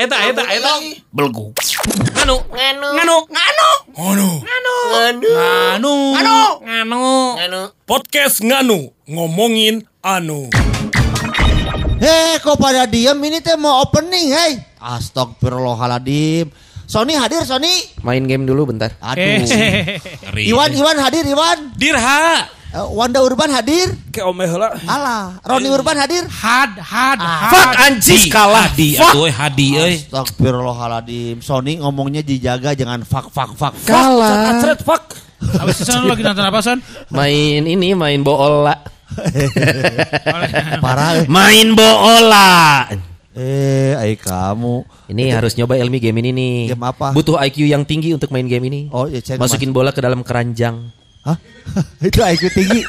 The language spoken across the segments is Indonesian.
eta eta eta eta eta eta eta belgu nganu nganu nganu nganu nganu Anu. nganu nganu Podcast Nganu ngomongin anu. Hei, kok pada diem ini teh mau opening, hei. Astagfirullahaladzim. Sony hadir, Sony. Main game dulu bentar. Aduh. Iwan, Iwan hadir, Iwan. Dirha. Eh, Wanda Urban hadir. Ke omeh heula. Alah, Roni Urban hadir. Had, had, had. Fuck anjing kalah. Hadi atuh euy hadi euy. Astagfirullahaladzim. Sony ngomongnya dijaga jangan fuck, fuck, fuck. fuck. Kalah. Acret fuck. Habis itu lagi nonton apa Son? Main ini main bola. Parah. eh. Main bola. Eh, ay kamu. Ini harus nyoba Elmi game ini nih. Game apa? Butuh IQ yang tinggi untuk main game ini. Oh, ya, saya Masukin bola ke dalam keranjang. Hah? Itu IQ tinggi.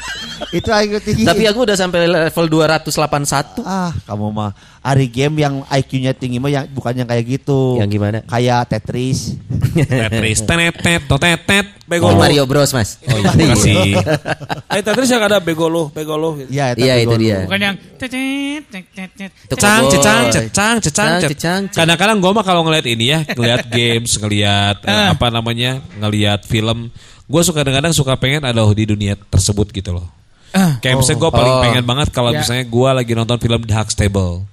Itu IQ tinggi. Tapi aku udah sampai level 281. Ah, kamu mah hari game yang IQ-nya tinggi mah yang bukan yang kayak gitu. Yang gimana? Kayak Tetris. Tetris tenet tet totetet bego Oh. Mario Bros, Mas. Oh, iya, makasih. Eh Tetris yang ada bego lu, bego lu. gitu. Iya, Iya, itu dia. Bukan yang cecet, cecet, cecet. Itu Cecang, cecang, cecang, cecang. Kadang-kadang gue mah kalau ngeliat ini ya, ngeliat games, ngeliat eh, apa namanya, ngeliat film, gue suka kadang-kadang suka pengen ada di dunia tersebut gitu loh. Kayak misalnya gue paling Oh. pengen banget kalau Ya. misalnya gue lagi nonton film The Huxtable.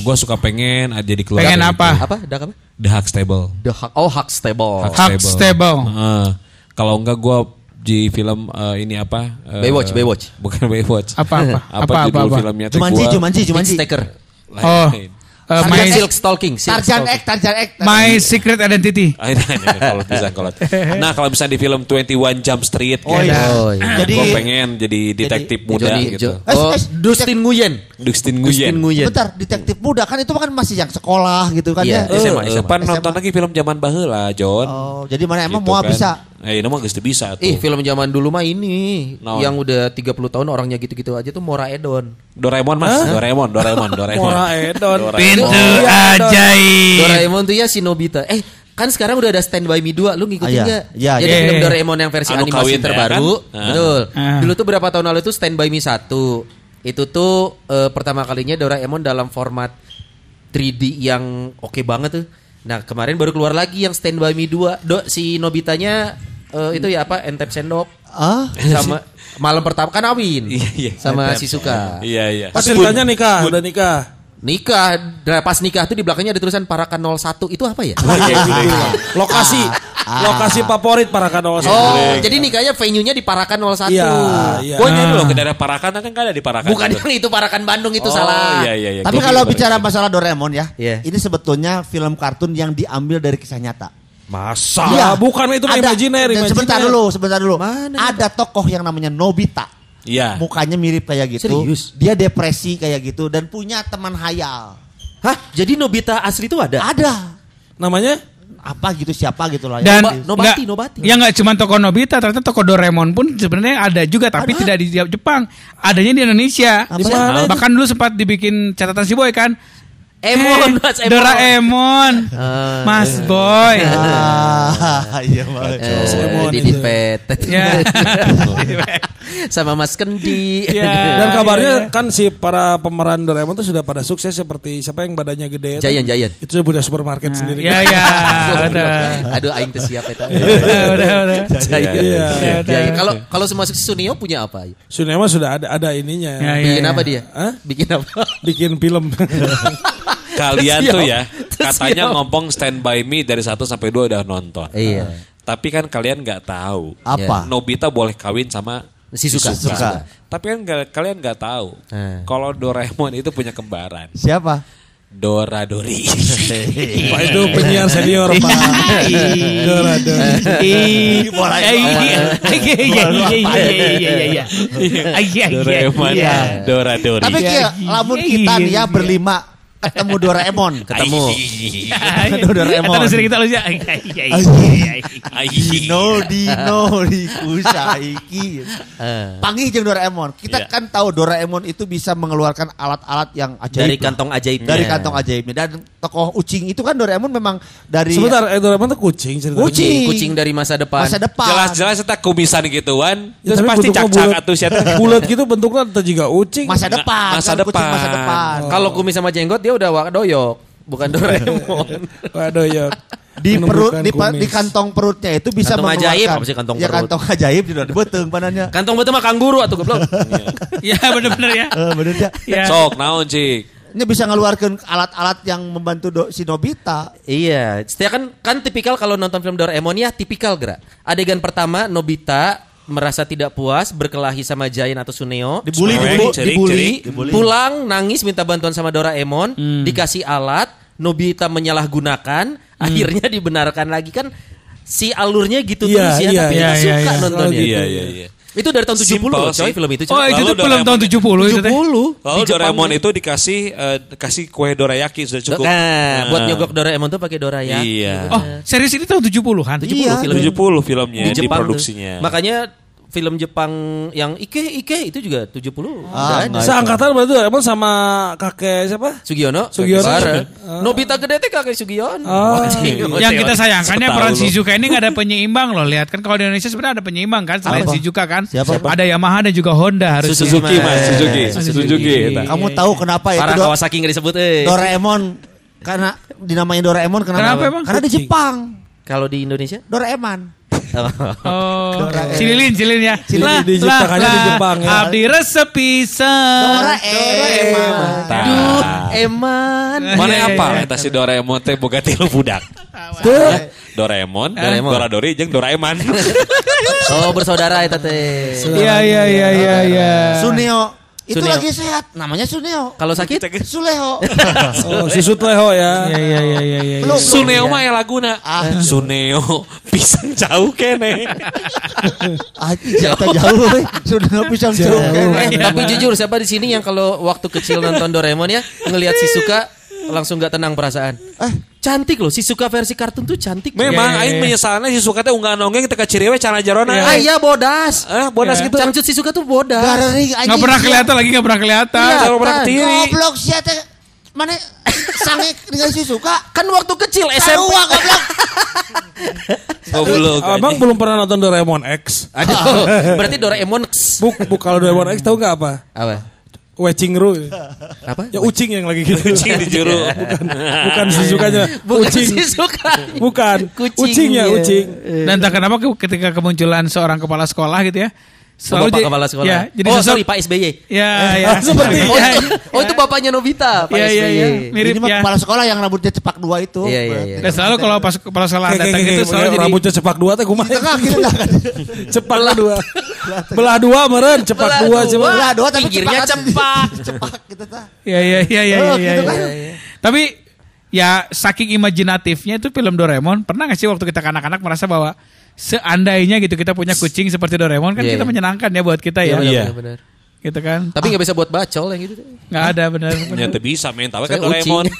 Gue suka pengen aja di keluar Pengen apa? gitu. Apa? Dak apa? The Huxtable. The Huck. Oh, Huxtable. Huxtable. Heeh. kalau enggak gue di film eh, ini apa? eh, Baywatch, Baywatch. Bukan Baywatch. Apa, apa? apa, Apa, judul apa, apa? filmnya? Jumanji, gua- Jumanji, Jumanji. Sticker. lain- Oh, lain. Eh, My my, Silk Stalking. Silk Tarzan Stalking. X, Tarzan X. my Secret Identity. Ah, kalau bisa kalau. Nah, kalau misalnya di film 21 Jump Street Oh iya. Oh, iya. Jadi gue pengen jadi detektif muda Johnny, gitu. Jo- Eh, oh, eh, Dustin Nguyen. Dustin Dustin Nguyen. Nguyen. bentar, detektif muda kan itu kan masih yang sekolah gitu kan Iya. ya. SMA, SMA. pan nonton lagi film zaman baheula, John. Oh, jadi mana emang Gitu mau kan. bisa? Eh, ini mah geus teu bisa tuh. Ih, film zaman dulu mah ini Naon? yang udah 30 tahun orangnya gitu-gitu aja tuh Mora Edon. Doraemon Mas, Doraemon, Doraemon, Doraemon. Iya, iya, Moraedon. Doraemon. Pintu ajaib. Doraemon tuh ya si Nobita. Eh, kan sekarang udah ada Stand By Me 2, lu ngikutin Ah, iya. nggak? Iya, Jadi iya. film Iya. Doraemon yang versi Anu animasi kawin ya, terbaru. kan? Ah. Betul. Ah. Dulu tuh berapa tahun lalu tuh Stand By Me 1. Itu tuh eh, pertama kalinya Doraemon dalam format 3D yang oke banget tuh. Nah, kemarin baru keluar lagi yang Stand By Me 2. Do, si Nobitanya eh, itu ya apa? Entep sendok Ah, sama malam pertama kan Awin Iya, iya. sama si Suka. Iya, iya. Pas ceritanya nikah, udah nikah. Nikah, nah, pas nikah tuh di belakangnya ada tulisan Parakan 01 itu apa ya? Lokasi, lokasi favorit para kado Oh, jadi nikahnya venue-nya di Parakan 01. Iya, iya. Gue nyari loh ke daerah Parakan kan ada di Parakan. Bukan yang itu Parakan Bandung itu Oh, salah. Iya, iya, iya. tapi Gua kalau bicara Parakan. masalah Doraemon ya, Iya. ini sebetulnya film kartun yang diambil dari kisah nyata. Masa? Iya. Bukan itu Ada- imajiner, dan Sebentar dulu, sebentar dulu. Mana? Ada tokoh yang namanya Nobita. Iya. Mukanya mirip kayak gitu. Serius? Dia depresi kayak gitu dan punya teman hayal. Hah? Jadi Nobita asli itu ada? Ada. Namanya? Apa gitu siapa gitu lah. Dan Noba- Nobati, nggak- Nobati. Ya nggak cuma toko Nobita, ternyata toko Doraemon pun sebenarnya ada juga, tapi Ada. tidak di Jepang. Adanya di Indonesia. Di Bahkan dulu sempat dibikin catatan si Boy kan. Emon, Mas Emon. Doraemon. Ah. Mas Boy. Ah, iya Bang. Eh, Emon Didit itu. Pet. Ya. Sama Mas Kendi. Ya. Dan kabarnya iya. kan si para pemeran Doraemon tuh sudah pada sukses seperti siapa yang badannya gede itu? Giant, Giant. Itu sudah punya supermarket sendiri. Ya ya. Udah. Aduh, aing teh siap eta. Udah udah. udah. Iya. Giant. Kalau kalau semua Sunio punya apa? Sunema sudah ada ada ininya. Ya, ya. Bikin apa dia? Hah? Bikin apa? Bikin film. kalian tuh ya katanya ngomong Stand By Me dari satu sampai dua udah nonton. Iya. Tapi kan kalian nggak tahu apa ya. Nobita boleh kawin sama si Suka. Suka. Tapi kan gak, kalian nggak tahu eh. kalau Doraemon itu punya kembaran. Siapa? Dora Dori. Pak itu penyiar senior Pak. Dora Dori. Dora Doraemon, iya. Dora Dori. Tapi kia, iya. lamun kita nih ya berlima ketemu Doraemon. Ketemu. Doraemon. Terus kita lu ya. Dino Dino Dikusaiki. Eh, Panggih jeung Doraemon. Kita Iya. kan tahu Doraemon itu bisa mengeluarkan alat-alat yang ajaib. dari kantong ajaibnya. dari kantong ajaibnya dan tokoh Ucing itu kan Doraemon memang dari Sebentar, eh, Doraemon tuh kucing ceritanya. Kucing. Kucing dari masa depan. masa depan. Jelas-jelas kita kumisan gituan. Ya, Terus pasti cak-cak bulat. atuh sia teh. Bulat gitu bentuknya entah juga ucing. masa depan. Masa kan, kucing depan. masa depan. Kalau kumis sama jenggot dia udah wadoyok, bukan Doraemon. Ya. di perut Menumbuhkan di, kumis. di kantong perutnya itu bisa Kantong mengeluarkan ajaib, apa sih kantong ya perut? kantong ajaib di dalam beteng panannya Kantong betul mah kangguru atau goblok. Ya bener-bener ya. eh bener ya Ya. Sok naon cik. Ini bisa ngeluarkan alat-alat yang membantu do, si Nobita iya, setiap kan kan tipikal kalau nonton film Doraemon ya tipikal gerak. Adegan pertama Nobita merasa tidak puas berkelahi sama Giant atau Suneo. dibully dibully, cerik, dibully, cerik. dibully. Pulang nangis minta bantuan sama Doraemon, dikasih alat, Nobita menyalahgunakan, akhirnya dibenarkan lagi kan si alurnya gitu Iya, terus ya, iya, tapi iya, kita iya, suka iya. nontonnya. Iya iya iya. Itu dari tahun 70 Simple loh, coy sih. film itu. Oh coy. itu Lalu tuh film Doraemon. tahun 70 itu teh. 70. Kalau Di Jepang Doraemon itu dikasih eh, kasih kue dorayaki sudah cukup. Nah, buat nyogok Doraemon tuh pakai Dorayaki. Iya. Oh serius ini tahun 70-an? 70 Iya. film 70 filmnya di di, Jepang tuh. produksinya. Makanya film Jepang yang Ike Ike itu juga 70. Ah, ada. Seangkatan berarti Doraemon sama kakek siapa? Sugiono, Sugiono. Bareng. Nobita gede teh kakek Sugiono. Oh. Yang kita sayangkan ya Setahun peran. Shizuka ini nggak ada penyeimbang loh. Lihat kan kalau di Indonesia sebenarnya ada penyeimbang kan selain Apa? Shizuka kan. Siapa? Ada Yamaha dan juga Honda harusnya. Suzuki, Suzuki mas, Suzuki, Suzuki. Suzuki. eta. kamu tahu kenapa itu Parah Do- Kawasaki nggak disebut eh. Doraemon karena dinamai Doraemon kenapa? Kenapa emang? Karena di Jepang Kalau di Indonesia? Doraemon. Doraemon. cililin, cililin ya. Cililin. lah, Diciptakannya di lah, Jepang, ya. Iya. Abdi resep pisang. Doraemon. Duh, Eman. Mana Iya, iya, apa? iya. Eta si Doraemon teh boga tilu budak. Doraemon, Doraemon. Doradori jeung Doraemon. Oh, bersaudara eta teh. Iya, iya, iya, iya, iya. Suneo itu Suneo. lagi sehat namanya Suneo. Kalau sakit? Suleho. Oh, si Sutleho ya. Iya iya iya iya iya. Belum. Suneo mah ya laguna. Ah. Suneo pisang jauh kene. Ah, jauh jauh. we. Suneo pisang jauh. Eh, tapi jujur siapa di sini yang kalau waktu kecil nonton Doraemon ya ngelihat Shizuka langsung nggak tenang perasaan. Eh, Cantik loh, Shizuka versi kartun tuh cantik. Memang Iya, iya, aing iya. menyesalna si suka teh unggal nonggeng teh kaciriwe cana jarona. Ah iya bodas. Eh, bodas Iya. gitu. Cangcut Shizuka tuh bodas. Garering Nggak pernah kelihatan lagi, nggak pernah kelihatan. Iya. Kalau pernah Kelihatan. ketiri. Goblok sih teh. Mana sange dengan si suka? Kan waktu kecil SMP. Sarua goblok. Goblok. Abang belum pernah nonton Doraemon X. Aduh, berarti Doraemon X. Buk, buk kalau Doraemon X tahu nggak apa? Apa? Wecing Ru. Apa? Ya ucing yang lagi gitu. Kucing di juru. Bukan si sukanya. Bukan Ucing. Bukan. Kucing, Ucingnya iya. ucing. Dan entah kenapa ke- ketika kemunculan seorang kepala sekolah gitu ya. Bapak jadi- kepala sekolah. Ya, jadi oh sosok- sorry Pak SBY. Ya, ya. Seperti Oh, ya, itu, oh itu bapaknya Nobita, Pak iya, SBY. iya. Mirip Ini ya. kepala sekolah yang rambutnya cepak dua itu. Iya, iya, iya. Dan selalu kalau pas kepala sekolah Kayak datang kayak itu selalu jadi rambutnya cepak dua teh kumaha. Tengah gitu dah kan. Cepak dua. Belah dua meren cepak Belah dua dua. coba. Belah dua tapi Pinggirnya cepak. cepak. Cepak gitu tah. Iya iya iya Oh, kan. iya. Tapi ya saking imajinatifnya itu film Doraemon pernah gak sih waktu kita kanak-kanak merasa bahwa seandainya gitu kita punya kucing seperti Doraemon kan Iya, kita iya. menyenangkan ya buat kita ya. Iya. benar, benar. Gitu kan. Tapi nggak bisa buat bacol yang gitu. Nggak ada benar. Nya teu bisa main Saya kan Doraemon.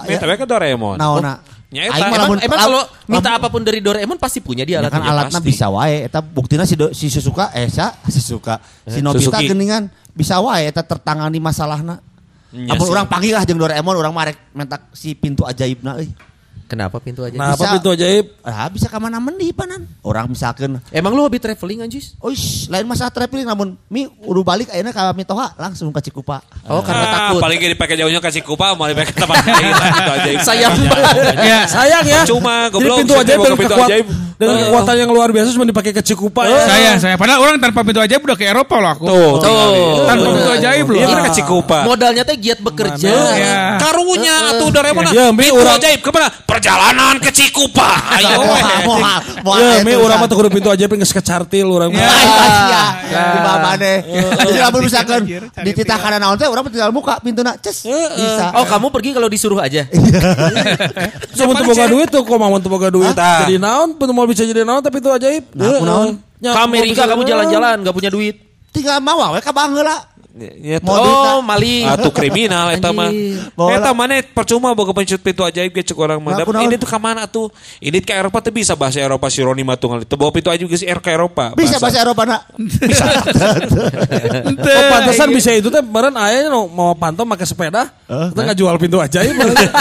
Main tawe kan Doraemon. Naona. Nya eta. Aing mah Emang, lamun- emang kalau minta apa pun dari Doraemon pasti punya dia Ya kan alatnya. alatnya pasti. bisa wae eta buktina si do, si Suzuka eh sa si Suzuka si Nobita Suzuki. geuningan bisa wae eta tertangani masalahna. Nya Amun orang panggil lah jeung Doraemon orang marek mentak si pintu ajaibna euy. Kenapa pintu aja? Nah, Bisa. pintu ajaib? Ah bisa ka mana mendi panan. Orang misalkan Emang lu hobi traveling anjis? Oish, lain masalah traveling namun mi udah balik ayeuna ka Mitoha langsung ka Cikupa. Oh karena Ah, takut. Paling gak dipakai jauhnya kasih kupa, mau dipakai tempat lain ajaib. Sayang banget. Ya, Sayang ya. Cuma, Jadi goblok, pintu saya ajaib dengan, ke pintu kekuat- ajaib. dengan kekuatan yang luar biasa cuma dipakai ke Cikupa ya. saya saya padahal orang tanpa pintu ajaib udah ke Eropa loh aku. Tuh, Tuh. Tanpa pintu ajaib loh. Iya, kan kasih kupa. Modalnya teh giat bekerja. Ya. Karunya atau Ya, Mi, pintu ajaib ke mana? Perjalanan ke Cikupa. Ayo. Moha, moha. Ya, tulisan. orang mah tuh kudu pintu ajaib geus kecartil urang mah. Ay, sia. Ya. Di bawah maneh. Jadi lamun misalkan di titah kana naon teh urang tinggal muka pintuna ces. Bisa. Oh kamu pergi kalau disuruh aja. So mun teu boga duit tuh kok mau teu boga duit. Jadi naon pun mau bisa jadi naon tapi itu ajaib. Nah, kunaon? Ya, Ke mau Amerika kamu naon. jalan-jalan nggak punya duit. Tinggal mawa we ka baheula. Ya. Oh, maling. Atuh kriminal eta mah. Eta mana percuma boga pencut pintu ajaib ge cek orang mah. Ini tuh ka mana tuh? Ini ke Eropa tuh bisa bahasa Eropa si Roni mah tunggal itu bawa pintu ajaib geus er ke Eropa. Bisa bahasa Eropa nak. Bisa. Oh, pantesan bisa itu teh beren aya nu mau pantau make sepeda. Kita nggak jual pintu aja ya.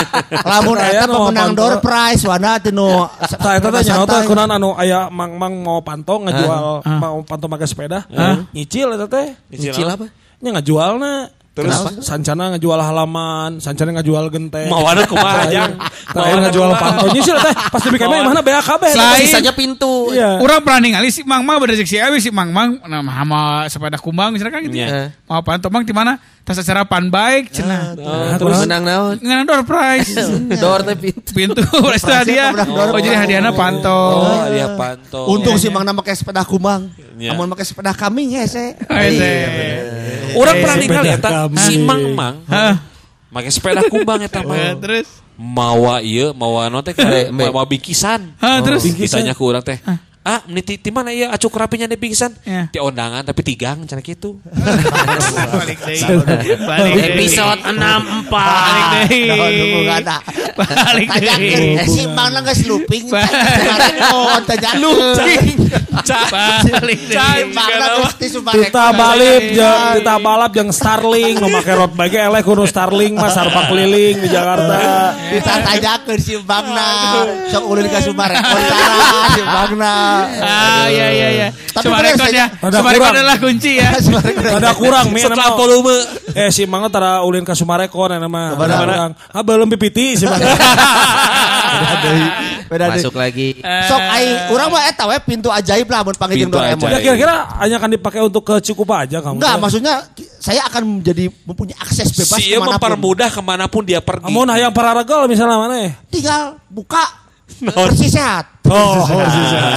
Lamun eta pemenang door prize wana tinu. Tah eta teh nyaho teh kunaon anu aya mang-mang mau pantau ngajual Ah. mau pantau make sepeda. Nyicil eta teh. Nyicil apa? Nya ngajualna. Terus? Kenapa? Sancana ngajual halaman, sancana ngajual genteng. Mawana kumaha jang? Terakhir ngajual pantau nyicil teh. Pas di BKM mana BAKB. Selain- Sisanya pintu. Iya. Orang pernah ningali si Mang Mang berdasik si Awi si Mang Mang nah, sama sepeda kumbang misalnya kan gitu. Iya. Mau apa Mang di mana? Tas acara pan baik cenah. Terus menang naon? Ngan door prize. Door teh pintu. Pintu resto hadiah. Oh jadi hadiahnya panto. Oh, dia pantau. Untung si Mang na make sepeda kumbang. Iya. Amun make sepeda kambing hese. Orang Eh, pernah ningali eta kami. si Mang Mang. Hah. Make sepeda kumbang eta mah. Terus Mawa ieu, mawa non teh mawa bikisan. Hah, terus? ditanya ke urang teh. Ah, ini ti, ti mana ya acuk rapinya di bikisan? Ya. Ti ondangan tapi tigang cenah kitu. balik deh. Balik deh. Episode 64. Balik na. Balik deh. Tanyakeun eh, si Mang na geus looping. Kemarin looping. Balik di. Kita balip, jang, kita balap yang Starling, memakai road bike elek kudu Starling mas sarpa keliling di Jakarta. Kita tanyakeun si Mang na. Sok ulun ka Sumarekon tara si Mang na. Ah iya iya iya. Tapi Sumarekon bener, ya. Sumarekon kurang. adalah kunci ya. Ada kurang mi Setelah volume. Eh si Mangga tara ulin ka Sumarekon ya nama. Ke mana? Ada kurang. Ah belum pipiti si Mangga. Beda deui. Masuk lagi. Sok ai urang mah eta we pintu ajaib lah mun panggil jeung Doraemon. Ya kira-kira hanya akan dipakai untuk ke Cikupa aja kamu. Enggak, teh. maksudnya saya akan menjadi mempunyai akses bebas Si ieu ke mana pun. mempermudah ke mana pun dia pergi. Amun hayang pararagal misalnya mana ya? Tinggal buka bersih sehat. Oh,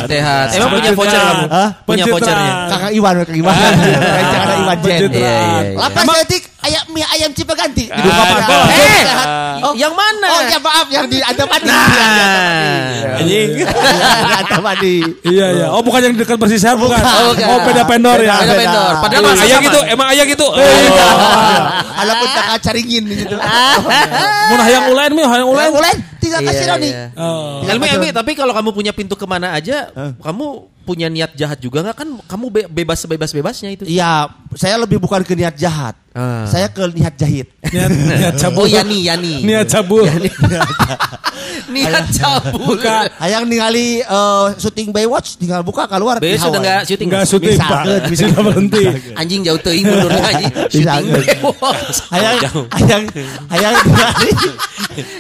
Sehat. Emang punya voucher kamu? Hah? Punya vouchernya? Kakak Iwan, Kakak Iwan. Jangan ada Iwan Jen. Iya, iya, iya. Lapas etik ayam mie ayam cipaganti. Ah, Buka ada. panto. Eh, oh, yang mana? Oh ya maaf yang di Antapani. Nah. Anjing. Di Antapani. Iya iya. Oh bukan yang dekat bersih sehat bukan. Oh, bukan. Oh beda vendor ya. Beda vendor. Padahal ayah sama. gitu, emang ayah gitu. Ada pun kakak caringin gitu. Mun hayang ulen mi hayang ulen. Ulen tinggal kasih Iya, Roni. iya. Oh. Elmi, Elmi, tapi kalau kamu punya pintu ke mana aja, kamu punya niat jahat juga nggak kan? Kamu be- bebas sebebas bebasnya itu. Iya, saya lebih bukan ke niat jahat. Ah. Saya ke niat jahit. Niat niat cabul. Oh Yani, Yani. Niat cabul. niat cabul. Hayang ningali eh, syuting Baywatch tinggal buka keluar di Besok udah Hawaii. nggak syuting. Enggak syuting Bisa, kan, bisa. Sudah berhenti. Anjing jauh teuing mundur anjing. Bisa, Syuting. Baywatch. Hayang hayang hayang ningali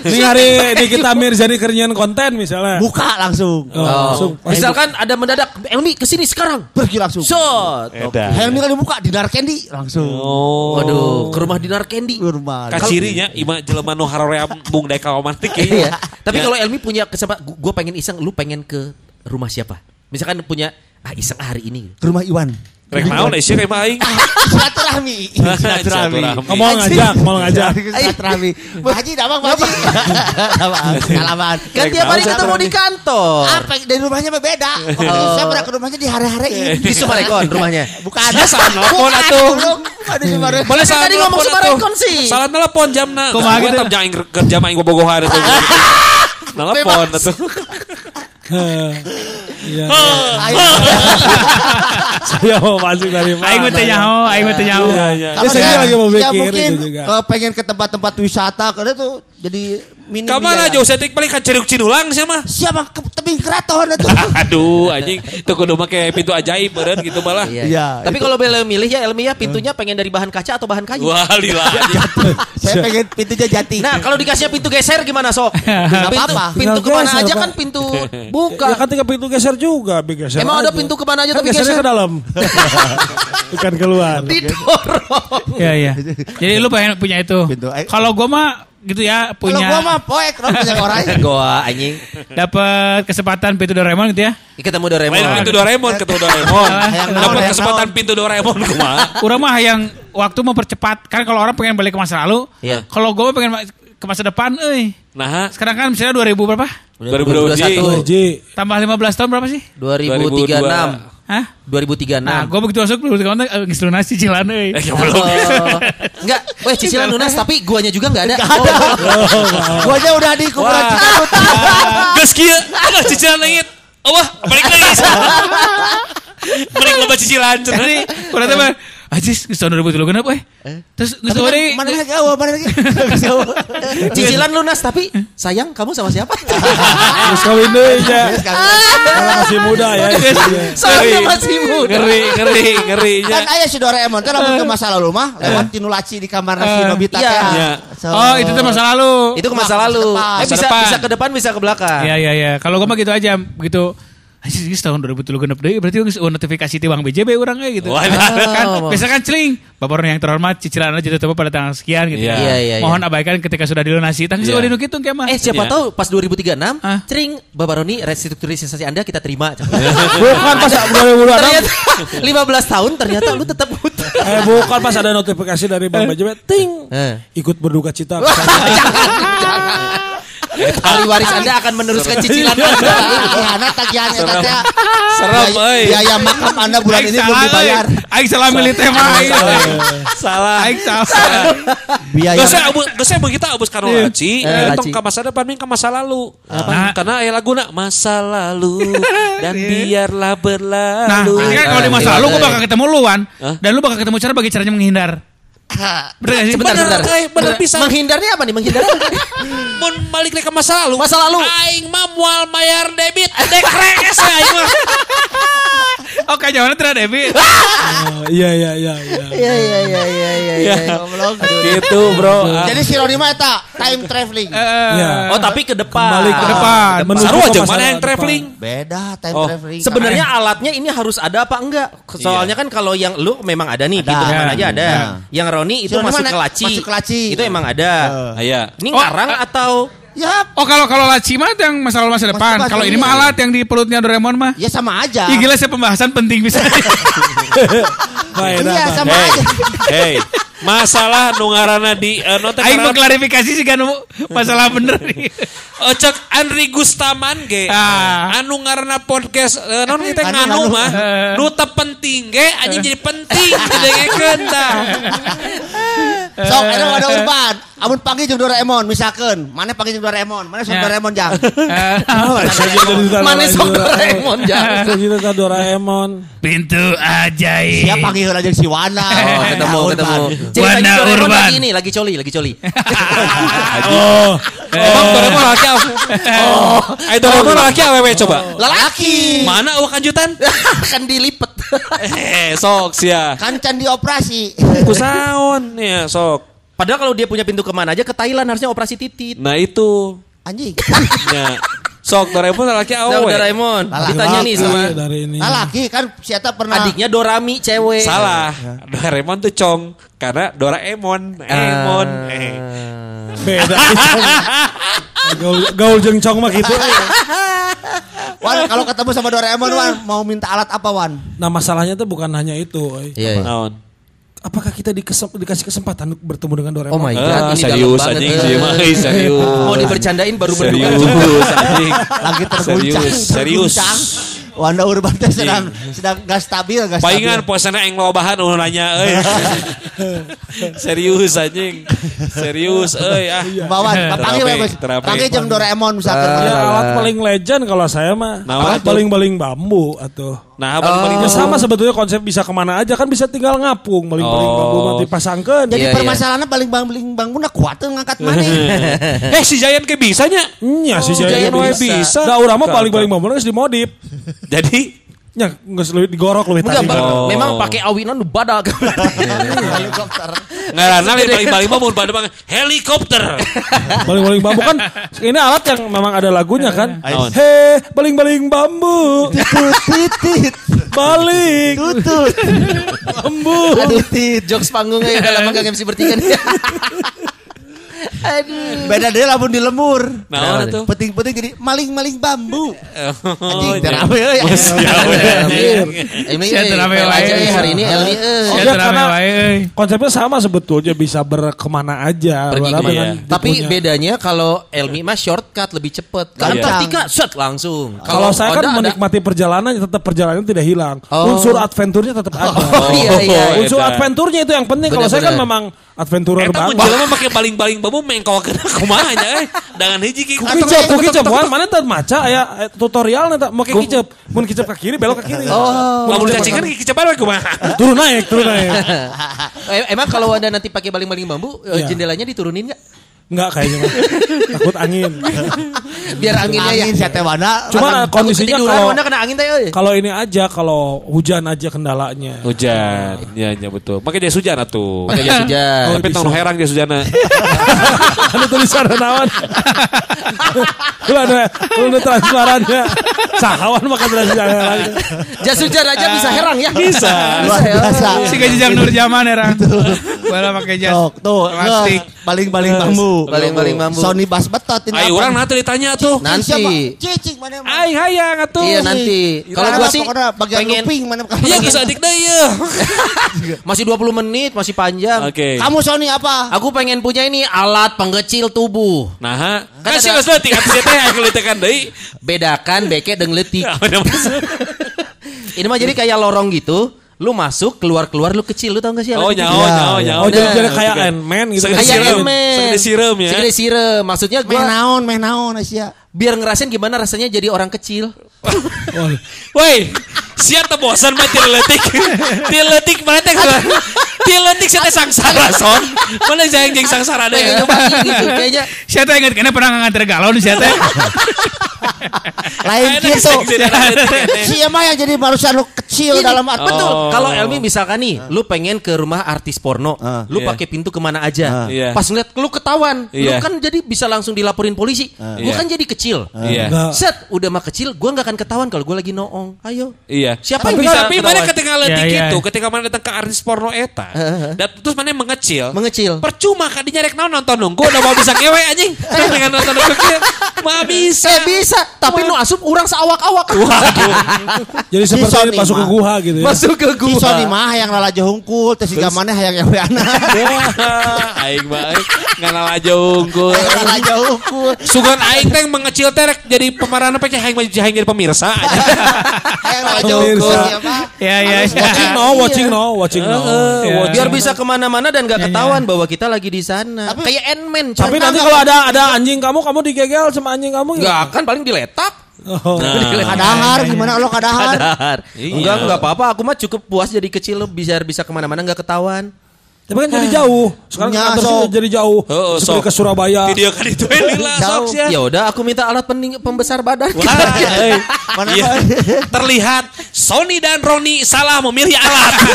Ini hari Nikita Mirzani kerinyan konten misalnya. buka langsung. Oh, Oh. langsung. Misalkan ada mendadak, Elmi ke sini sekarang. Pergi langsung. Shot. Hayang ningali buka dinar candy langsung. Oh. Waduh, ke rumah dinar candy. Ke rumah. Kacirinya ima jelema nu harore bung daek kawamantik Iya. Tapi Ya. kalau Elmi punya kesempatan, gue pengen iseng, lu pengen ke rumah siapa? Misalkan punya, ah iseng ah, hari ini. ke rumah Iwan. Rek naon sih kayak aing. Silaturahmi. Silaturahmi. Mau ngajak, mau ngajak. Silaturahmi. Haji, damang Haji. Salaman. Kan tiap hari ketemu di kantor. Apa dari rumahnya mah beda. Saya pernah ke rumahnya di hari-hari ini. Di Sumarekon rumahnya. Bukan. salah atuh. Bukan di Sumarekon. Boleh Kan tadi ngomong Sumarekon sih. Salah telepon jamna. Kumaha gitu? tetap jangan kerja main bobogohan itu. Telepon atuh. Iya. Ayo. Saya mau masuk dari mana? Aing mah teu nyaho, aing nyaho. Iya, iya. Kalau Ya, saya lagi mau ya mikir mungkin itu juga. eh, pengen ke tempat-tempat wisata karena tuh jadi minim Kamana biaya. jauh setik paling ka Ceruk Cinulang sih mah. Siapa ke tebing keraton itu? Aduh anjing itu kudu make pintu ajaib beureun gitu malah. Iya. Iya, Tapi kalau boleh milih ya Elmi ya pintunya pengen dari bahan kaca atau bahan kayu. Wah lila. Saya pengen pintunya jati. Nah kalau dikasihnya pintu geser gimana sok? pintu, apa-apa. pintu ke mana geser, aja kan pintu Ya buka. kan tinggal pintu geser juga, geser. Emang ada pintu ke mana aja Kan tapi geser? ke dalam. Bukan keluar. Didorong. Iya iya. Jadi lu pengen punya itu. Eh. Kalau gua mah gitu ya Kalau punya gua mah poek orang punya orang. Goa anjing. dapat kesempatan pintu Doraemon gitu ya. Ketemu Doraemon. Main pintu Doraemon ketemu Doraemon. Dapat kesempatan pintu Doraemon kumaha? Urang mah yang waktu mempercepat kan kalau orang pengen balik ke masa lalu. Iya. Kalau gua mah pengen ke masa depan euy. Nah, Sekarang kan misalnya 2000 berapa? 2021. Ji, Tambah 15 tahun berapa sih? 2036. Hah? 2036. Nah, gue begitu masuk begitu kontak eh, geus lunas cicilan euy. Eh, belum. Oh. Enggak, weh cicilan lunas tapi guanya juga enggak ada. Oh. Gua aja udah di kuburan Cikarut. Geus kieu, aduh cicilan leungit. Wah, balik lagi. Balik loba cicilan. Jadi, kurang teh mah Ajis, geus tahun 2003 kenapa eh? Terus geus kan Mana lagi awal, mana lagi? Cicilan lunas tapi sayang kamu sama siapa? Terus kawin deui nya. Masih muda ya. Saya masih muda. Ngeri, ngeri, ngeri. Kan aya si Doraemon teh lamun ke masa lalu mah lewat tinu laci di kamar si Nobita Iya. teh. Iya. So- Oh, itu tuh masa lalu. Itu ke masa lalu. Eh bisa bisa ke depan bisa ke belakang. Iya iya iya. Kalau gue mah gitu aja, begitu Anjir, geus tahun 2003 genep deui berarti geus eueuh notifikasi ti Bang BJB urang we gitu. Wah, kan Oh. biasa kan celing. Bapak yang terhormat cicilan jatuh tempo pada tanggal sekian gitu. Iya. Iya, iya, iya. Mohon abaikan ketika sudah dilunasi. Tang Iya. sudah dinu kitu kieu mah. Eh siapa Iya. tahu pas 2036 Hah? Cering Bapak Roni restrukturisasi Anda kita terima. Bukan pas 2026. ternyata 15 tahun ternyata lu tetap utang. Eh bukan pas ada notifikasi dari Bang BJB, ting. Eh. Ikut berduka cita. Ahli waris Anda akan meneruskan cicilan Anda. Gimana tagihan eta teh? Serem, Biaya- euy. Biaya makam Anda bulan ini belum dibayar. Aing salah milih tema aing. Salah. Aing salah. Biaya Gak usah abu, gak usah kita abus karo laci, tong ka masa depan ming ka masa lalu. Nah. Karena aya laguna masa lalu dan biarlah Nah, berlalu. ini kan kalau di masa lalu gue bakal ketemu lu Wan Hah? Dan lu bakal ketemu cara bagi caranya menghindar Bener gak sih? Bener, sebentar. euy, bener pisan. Menghindarnya apa nih? Menghindar apa? Mun balik ke masa lalu. Masa lalu. Aing mah moal mayar debit dek rekes aing mah. Oh kayaknya tidak debit Oh, Iya iya iya iya. Iya iya iya iya iya. Ya. Goblok. Gitu, Bro. Jadi si Roni mah eta time traveling. Iya. Oh tapi ke depan. Kembali ke depan. depan. Ke aja mana yang traveling? Beda time Oh. traveling. Sebenarnya alatnya ini harus ada apa enggak? Soalnya kan kalau yang lu memang ada nih, depan Ya. aja ada. Ya. Yang Roni itu masuk mana? ke laci. Masuk ke laci. Itu emang ada. Aya. Ini Oh, ngarang atau Ya, Oh kalau kalau laci mah yang masalah masa depan depan, Kalau ini iya. mah alat yang di perutnya Doraemon mah ya sama aja. Ih gila sih pembahasan penting bisa Iya, sama Hey, aja. hey, masalah nu ngaranna di uh, note Aing mau klarifikasi sih kan masalah bener nih Oh, cek Andri Gustaman ge. Ah. Anu ngaranna podcast uh, non kita Anu, nganu anu. mah. Nu penting ge anjing jadi penting didengekeun tah. Sok, ada ada urban. Amun panggil jeung Doraemon misalkan, mana panggil jeung Doraemon, mana sok Ya. Doraemon jang. Mana sok Doraemon jangan. Cerita Doraemon. Pintu ajaib Siapa panggil aja si Wana. Oh, ketemu, Urban. ketemu. Doraemon urban. lagi ini, lagi coli, lagi coli. Oh, Emang Doraemon laki? Oh, ayo Doraemon laki awewe coba. Lelaki. Mana awak kanjutan? kan dilipet. Eh, sok sia. Kan can dioperasi. Kusaon ya, sok. Padahal kalau dia punya pintu ke mana aja ke Thailand harusnya operasi titit. Nah itu. Anjing. Ya. Sok Doraemon laki Nah, awewe. Doraemon, ditanya nih sama iya, dari ini. Nah laki kan si Eta pernah. adiknya Dorami cewek. Salah. Doraemon tuh cong karena Doraemon, Emon. Eh. Beda. gaul, gaul jeng cong mah gitu. Wan kalau ketemu sama Doraemon Wan mau minta alat apa Wan? Nah masalahnya tuh bukan hanya itu. oi. Iya, iya. Apakah kita dikesem- dikasih kesempatan untuk bertemu dengan Doraemon? Oh my god, Ah, ini serius dalam anjing banget. sih mah, eh, serius. Mau dibercandain baru berduka. Serius anjing. Lagi terguncang. Serius, serius. terguncang. Wanda Urban teh sedang sedang gak stabil, gak stabil. Palingan puasana yang lobahan ulah nanya euy. Serius anjing. Serius euy ah. Bawan, panggil Terapi, we, Bos. Panggil jeung Doraemon misalkan. Ya, alat paling legend kalau saya mah alat baling-baling bambu atau Nah, balik-balik Ya sama sebetulnya konsep bisa ke mana aja kan bisa tinggal ngapung baling-baling Oh. bambu nanti pasangkan. Jadi Iya, iya. permasalahannya paling bang paling bangun kuat ngangkat mana? Eh si Jayan ke bisanya. Nya si Oh, Jaya Jaya bisa. bisa. Da urang mah baling-baling bambu geus dimodif. Jadi Nya geus leuwih digorok leuwih Enggak. Oh. memang pakai awinan nu badak. Helikopter. ngaranna lain balik-balik mah mun pada helikopter. Baling-baling bambu kan ini alat yang memang ada lagunya kan. Naon? He, baling-baling bambu. Tutut titit. Baling Tutut. bambu. Aduh tit. Jokes panggungnya udah lama gak MC bertiga nih. Beda dia lamun di lemur. Nah, tuh. Peting-peting jadi maling-maling bambu. Oh, Anjing, iya. terawe euy. Ini Siap, terawih eh, wae. aja ya hari ini Elmi eh. Siap, Oke, rame karena wae, euy. konsepnya sama sebetulnya bisa berkemana aja. Tapi bedanya kalau Elmi mah shortcut lebih cepet. Kalau Gampang. Tika set langsung. Kalau saya kan menikmati perjalanan tetap perjalanan tidak hilang. Oh. Unsur adventure-nya tetap ada. Oh, iya iya. Oh, Unsur Edan. adventure-nya itu yang penting. Kalau saya kan memang adventurer banget. jelema make baling-baling bambu kena kumaha nya eh. Dengan hiji ki. Kuki cep, kuki cep, Wan. mana tadi maca aya eh, tutorial nanti mau kayak kicep, mun kicep ke kiri belok ke kiri. Oh. Lamun dicacingan ki kecepan we kumaha. turun naik, turun naik. Eh, Emang kalau anda nanti pakai baling-baling bambu, eh, Iya. jendelanya diturunin nggak? Enggak kayaknya mah. Takut angin. Biar anginnya ya. Angin siate wana. Cuma kondisinya kalau kena angin teh. kalau ini aja kalau hujan aja kendalanya. Hujan, ya, ya betul. Pakai jas hujan atuh. Pakai jas hujan. Tapi tong herang jas hujanna. Ada tulisan naon. Lu ada lu ada transparannya. Sahawan makan tulisan lagi. Jas hujan aja bisa herang ya. Bisa. Biasa. Si gajah nur zaman era. Bala pakai jas. Tok, tuh, Plastik. nge- baling-baling bambu. Baling-baling bambu. Sony bas betot ini. Ayo orang nanti ditanya tuh. Nanti. Cicing mana. Aing hayang atuh. Iya nanti. Kalau gua sih bagian pengen looping mana Iya geus adik deui ya. masih 20 menit, masih panjang. Oke. Kamu Sony apa? Aku pengen punya ini alat pengecil tubuh. Nah, ha. Kan kan sih geus leutik atuh teh aya keleutekan deui. Bedakan beke dengan letik. Ini mah jadi kayak lorong gitu. Lu masuk, keluar-keluar lu kecil. Lu tau gak sih? Oh, nyaho, Iya, nyaho, iya. nyaho. Oh jadi Nah. jadi kayak Ant-Man gitu. Segede Kayak sireum. Ant-Man. Segede sireum ya. Segede sireum. Maksudnya Meh gua naon, meh naon Asia. biar ngerasain gimana rasanya jadi orang kecil. Woi, siap teu bosan mah ti leutik. Ti leutik mana teh Ti leutik sia teh sangsara son. Mana jang jeung sangsara deh. Kayaknya Saya teh inget kena pernah nganter galon si teh. Lain gitu. gesek-gesek ada leutik. Si emang yang jadi manusia lu kecil Gini, dalam arti. Betul. Oh. Kalau Elmi misalkan nih, lu pengen ke rumah artis porno, lu Iya. pakai pintu ke mana aja. Iya. Pas ngeliat lu ketahuan, lu Iya. kan jadi bisa langsung dilaporin polisi. Gua kan jadi kecil. Set, udah mah kecil, gua nggak akan ketahuan kalau gua lagi noong. Ayo. Iya. Siapa tapi yang bisa tapi mana ketika leutik Iya, iya. itu, ketika mana datang ke artis porno eta, dan terus mana mengecil. Mengecil. Percuma kan nyarek naon nonton nunggu udah mau bisa ngewe anjing. Dengan nonton nunggu kieu. Mah bisa. Eh bisa, tapi nu asup orang seawak-awak. Jadi Si seperti Sony masuk ke guha gitu ya. Masuk ke Si gua. Sony mah yang lalajo hungkul, teh siga maneh hayang ewe anak. Aing mah aing nganal aja unggul. Lalajo hungkul. Sugan aing teh mengecil teh rek jadi pemeran apa aing mah aing jadi pemirsa. Hayang lalajo Oh, hungkul Mirsa. ya. Ya ya. Watching no, watching no, watching no. Iya. Biar bisa ke mana-mana dan gak ketahuan bahwa kita lagi di sana. Kayak Ant-Man. Tapi nanti kalau ada ada anjing kamu, kamu digegel sama anjing kamu Nggak akan paling diletak. Oh. Kadahar gimana lo kadahar? Kadar. Iya. Enggak, enggak apa-apa. Aku mah cukup puas jadi kecil bisa bisa ke mana-mana nggak ketahuan. Tapi kan jadi jauh. Sekarang Ya, kantor sok. sih jadi jauh. Heeh, Seperti sok. ke Surabaya. Video kan itu sok sia. Ya udah, aku minta alat pening, pembesar badan. Wah, eh. Mana Iya. kau? Terlihat Sony dan Roni salah memilih alat.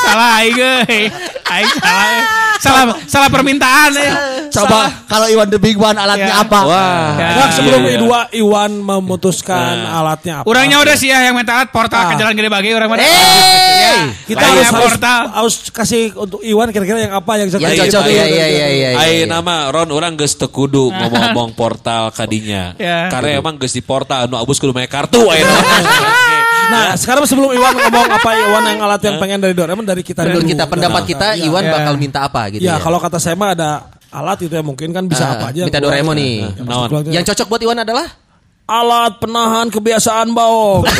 Salah aing euy. Aing salah. Salah salah permintaan ya. Coba kalau Iwan the Big One alatnya Ya. apa? Wah. Ya. Nah, sebelum Iya, iya. kedua Iwan memutuskan alatnya apa? Orangnya udah sih ya yang minta alat portal ke Ah. jalan gede bagi orang mana. Eh, Kita Lainnya harus, portal. harus kasih untuk Iwan kira-kira yang apa yang Yang cocok. cocok ya, ya, ya, ya, ya. Ayo nama Ron orang geus teu kudu ngomong-ngomong portal kadinya. Ya. Karena emang geus di portal anu abus kudu make kartu aya. Nah, sekarang sebelum Iwan ngomong apa Iwan yang alat yang pengen dari Doraemon dari kita dulu. kita pendapat kita Iwan Ya. bakal minta apa gitu Ya, ya. kalau kata saya mah ada alat itu ya mungkin kan bisa Ah, apa aja. minta. Doraemon nih. Ya, Naon? keluar itu. Yang cocok buat Iwan adalah alat penahan kebiasaan bohong.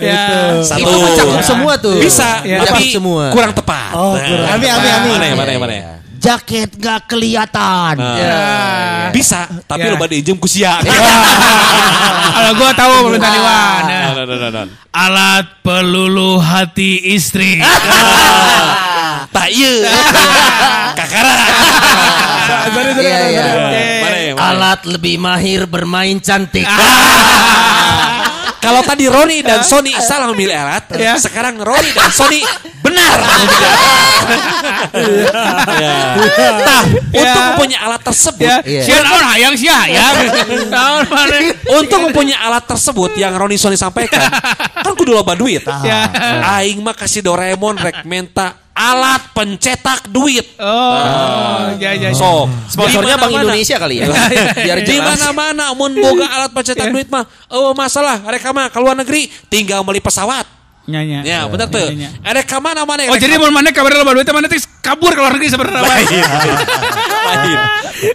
Ya. Satu. itu semua tuh. Bisa, Ya. tapi semua. kurang tepat. Oh, kurang. Ami, ami, ami. Mana ya, mana ya, mana ya? Jaket gak kelihatan. Nah. Ya. Bisa, tapi Ya. lo pada ijem ku sia. Kalau gua tahu permintaan Iwan. ya. Nah, nah, nah, nah. Alat pelulu hati istri. Tak. Kakara. Iya, iya. ya, ya? Alat lebih mahir bermain cantik. Kalau tadi Roni dan Sony salah memilih alat, Ya. sekarang Roni dan Sony benar memilih alat. Ya. Nah, untuk mempunyai alat tersebut, Ya. Iya. Naon hayang sih hayang. Naon mana? untuk mempunyai alat tersebut yang Roni Sony sampaikan, kan kudu loba duit. Ya. Aing mah kasih Doraemon rek menta alat pencetak duit. Oh, ya ya. ya. So, Sponsornya Bank mana-mana. Indonesia kali ya. Biar di mana-mana mun boga alat pencetak duit mah oh masalah mereka mah ke luar negeri tinggal beli pesawat Nyanya. ya tuh Ya, ya. ada ke mana mana Oh jadi mau mana kabar lo duit mana tuh kabur ke luar negeri sebenarnya. lain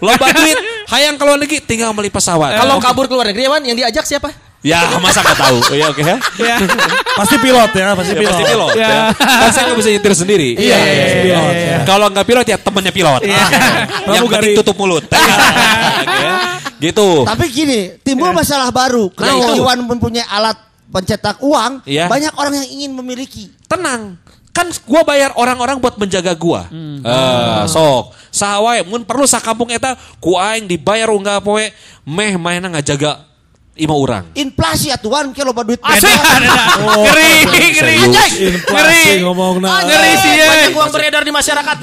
loba duit hayang ke luar negeri tinggal beli pesawat Kalau kabur ke luar negeri Wan, yang diajak siapa? Ya masa nggak tahu ya oke ya Ya. Pasti pilot ya, pasti Ya, pilot. pasti pilot Ya. ya. Kan saya nggak bisa nyetir sendiri. Iya, iya, iya, pilot, ya. Kalau nggak pilot ya temennya pilot. Yang Pramugari. penting tutup mulut. Oke, ya. Gitu. Tapi gini, timbul masalah baru. Kalau itu. Iwan mempunyai alat pencetak uang, Iya. banyak orang yang ingin memiliki. Tenang. Kan gua bayar orang-orang buat menjaga gua. Eh, sok. Sahawae mun perlu sakampung eta ku aing dibayar unggah poe meh mainan ngajaga lima orang. Inflasi atuan ke loba duit. Asik. Ngeri, ngeri. Ngeri. Inflasi ngomong Ah, Ngeri sih ya. Banyak uang beredar di masyarakat.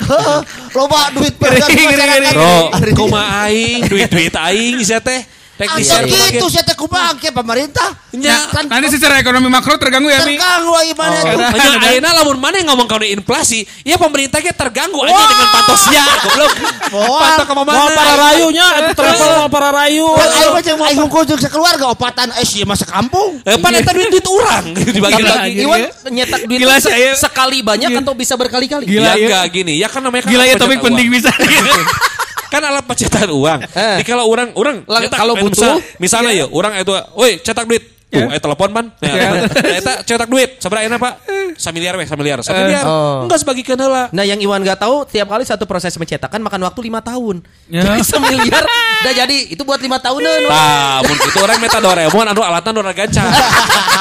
loba duit beredar di masyarakat. Bro, kumaha aing duit-duit aing sia teh. Teknis Asa gitu saya teh kumaha ke pemerintah. Nya. kan Nanti secara ekonomi makro terganggu ya Mi. terganggu lagi mana tuh. Hanya ayeuna lamun mana yang ngomong kalau inflasi, ya pemerintahnya terganggu aja dengan pantosnya, goblok. Pantau ke mana? Mau para rayunya, itu travel mau para rayu. Kan aing mah jeung aing hungkul jeung sakeluarga opatan eh sih masa kampung. Eh, pan eta duit duit orang dibagi-bagi. Gila, Iwan nyetak duit Gila, sekali banyak atau bisa berkali-kali? Gila, ya ya. enggak gini, ya kan namanya kan Gila ya topik penting bisa. kan alat pencetakan uang. Eh. Jadi kalau orang orang nyetak, kalau eh, butuh, misal- misalnya ya, orang itu, woi cetak duit. Tuh, eh telepon man. Nah, eta cetak duit. Seberapa enak, Pak? Samiliar weh, samiliar. Samiliar. Oh. Enggak sebagian heula. Nah yang Iwan gak tahu tiap kali satu proses mencetakan makan waktu lima tahun. Ya. Jadi semiliar udah jadi itu buat lima tahunan. Wan. Tah, mun kitu orang meta Doraemon anu alatna nu gancang.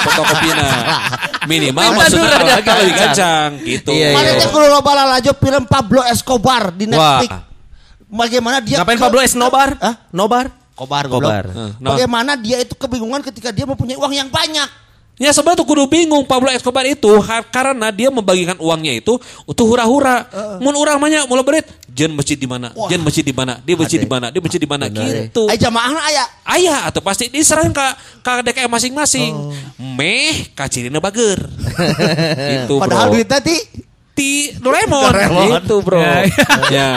Fotokopina. Minimal maksudnya gancang. lebih gancang gitu. Iya, Mana iya. teh kudu loba lalajo film Pablo Escobar di Wah. Bagaimana dia Ngapain ke- Pablo Escobar? Hah? Nobar? Kobar, Kobar. goblok. Nah. Bagaimana dia itu kebingungan ketika dia mempunyai uang yang banyak. Ya sebenarnya tuh kudu bingung Pablo Escobar itu karena dia membagikan uangnya itu untuk hura-hura. Mun urang banyak mulai berit, jen masjid di mana? Jen masjid di mana? Dia masjid di mana? Dia masjid di mana? Gitu. Ay jamaahna aya. Ayah atau pasti diserahkan ke ke DKM masing-masing. Meh kacirina bager. itu Padahal bro. duitnya ti Ti Doraemon. Doraemon. Itu bro. Ya, ya.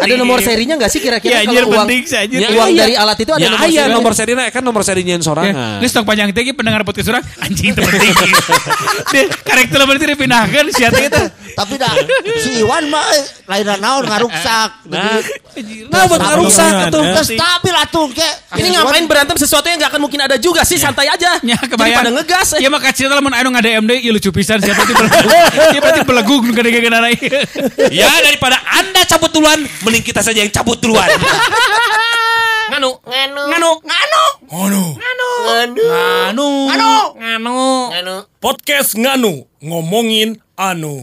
Ada nomor serinya nggak sih kira-kira Ya anjir kalau uang penting anjir. Ya, uang iya. dari alat itu ada ya, nomor ayah serinya? nomor serinya kan nomor serinya yang Ya, sorangan. Ini stok panjang teh pendengar podcast surang anjing itu penting. Dia karakter berarti dipindahkan siapa itu. tapi dah si Iwan mah eh, lain naon ngaruksak. Nah, nah buat ngarusak Stabil, atuh. ya. Stabil atuh ke. Ini ngapain berantem sesuatu yang nggak akan mungkin ada juga sih santai aja. Ya Jadi kebayang. pada ngegas. Ya mah kacil lamun anu ngada MD ieu lucu pisan siapa itu. Dia berarti belegu nu Ya daripada anda cabut duluan, mending kita saja yang cabut duluan. Nganu, nganu, Nganu. nganu, Nganu. nganu, Anu. nganu, Anu. nganu. Podcast Nganu ngomongin anu.